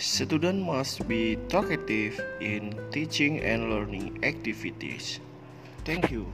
Student must be talkative in teaching and learning activities. Thank you.